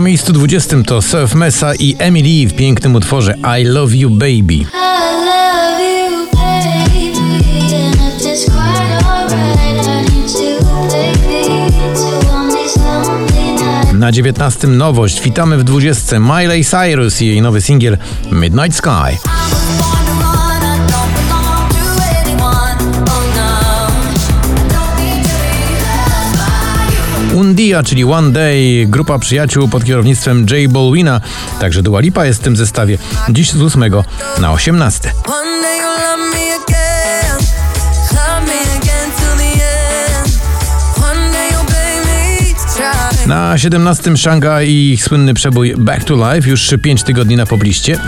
Na miejscu 20 to Surf Mesa i Emily w pięknym utworze I Love You Baby. Na 19 nowość, witamy w 20 Miley Cyrus i jej nowy singiel Midnight Sky. Undia, czyli One Day, grupa przyjaciół pod kierownictwem Jay Bolwina, także Dua Lipa jest w tym zestawie, dziś z 8 na 18. One day you'll love me again, love me again till the end. One day you'll pay me to try. Na 17 Shanghai i ich słynny przebój Back to Life już 5 tygodni na pobliście.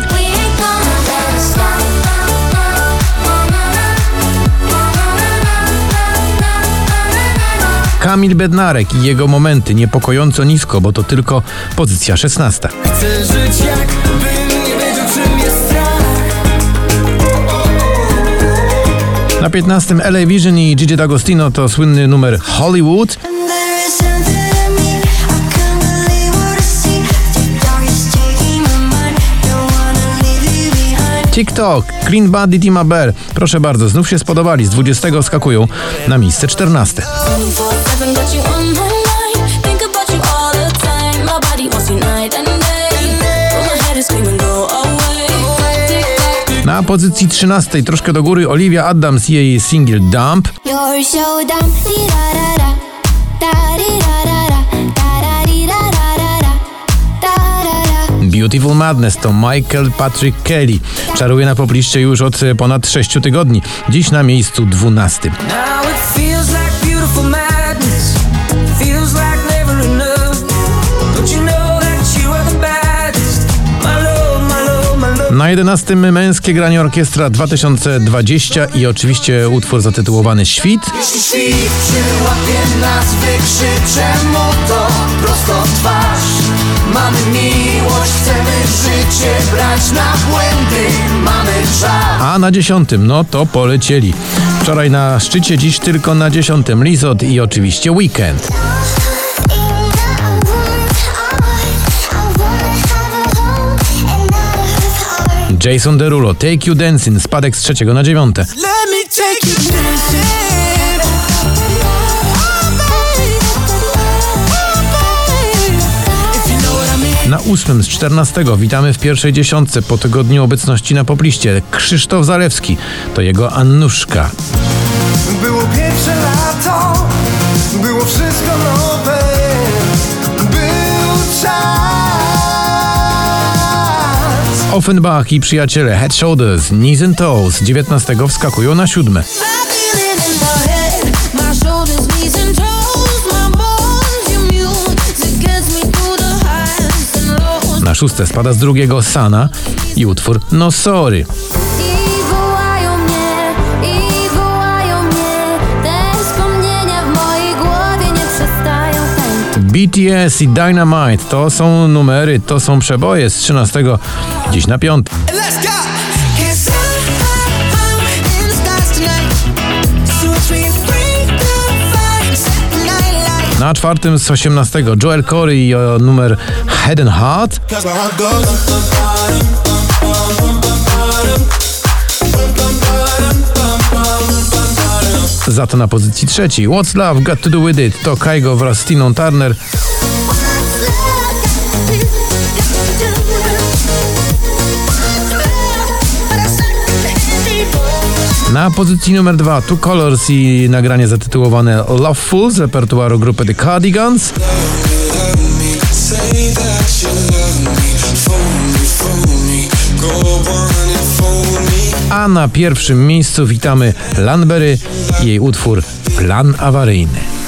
Kamil Bednarek i jego momenty niepokojąco nisko, bo to tylko pozycja 16. Chcę żyć jakbym nie wiedział czym jest strach Na 15 LA Vision i Gigi D'Agostino to słynny numer Hollywood. TikTok, Clean Bandit i Maber. Proszę bardzo, znów się spodobali. Z 20 skakują na miejsce 14. 24/7 got you on my mind. Think about you all the time. My body wants you night and day. But my head is screaming, go away. Tick-tock. Na pozycji 13 troszkę do góry Olivia Adams i jej singiel Dump. Beautiful Madness to Michael Patrick Kelly. Czaruje na pobliście już od ponad 6 tygodni. Dziś na miejscu 12. Na 11 męskie granie orkiestra 2020 i oczywiście utwór zatytułowany Świt. Jeśli świt przyłapie nas, wykrzyczę mu to prosto w twarz Mamy miłość, chcemy życie brać na błędy Mamy czas A na 10 no to polecieli. Wczoraj na szczycie, dziś tylko na 10 Lizot i oczywiście Weekend. Jason Derulo, Take You Dancing, spadek z trzeciego na dziewiąte. Na ósmym z 14 witamy w pierwszej dziesiątce po tygodniu obecności na popliście. Krzysztof Zalewski, to jego Annuszka. Było pierwsze lato, Offenbach i przyjaciele Head Shoulders, Knees and Toes 19 wskakują na siódme. Na szóste spada z drugiego Sana i utwór No Sorry. BTS i Dynamite to są numery, to są przeboje z 13 dziś na piąty. Let's go! Can't stop, I'm in the stars tonight. So free and free to fight. Set the night light. Na czwartym z 18 Joel Corey i numer Head and Heart. Za to na pozycji trzeciej What's Love Got To Do With It to Kaigo wraz z Tiną Turner. Na pozycji numer dwa Two Colors i nagranie zatytułowane Loveful z repertuaru grupy The Cardigans. Me, me, go on and me. A na pierwszym miejscu witamy Lanbery i jej utwór Plan awaryjny.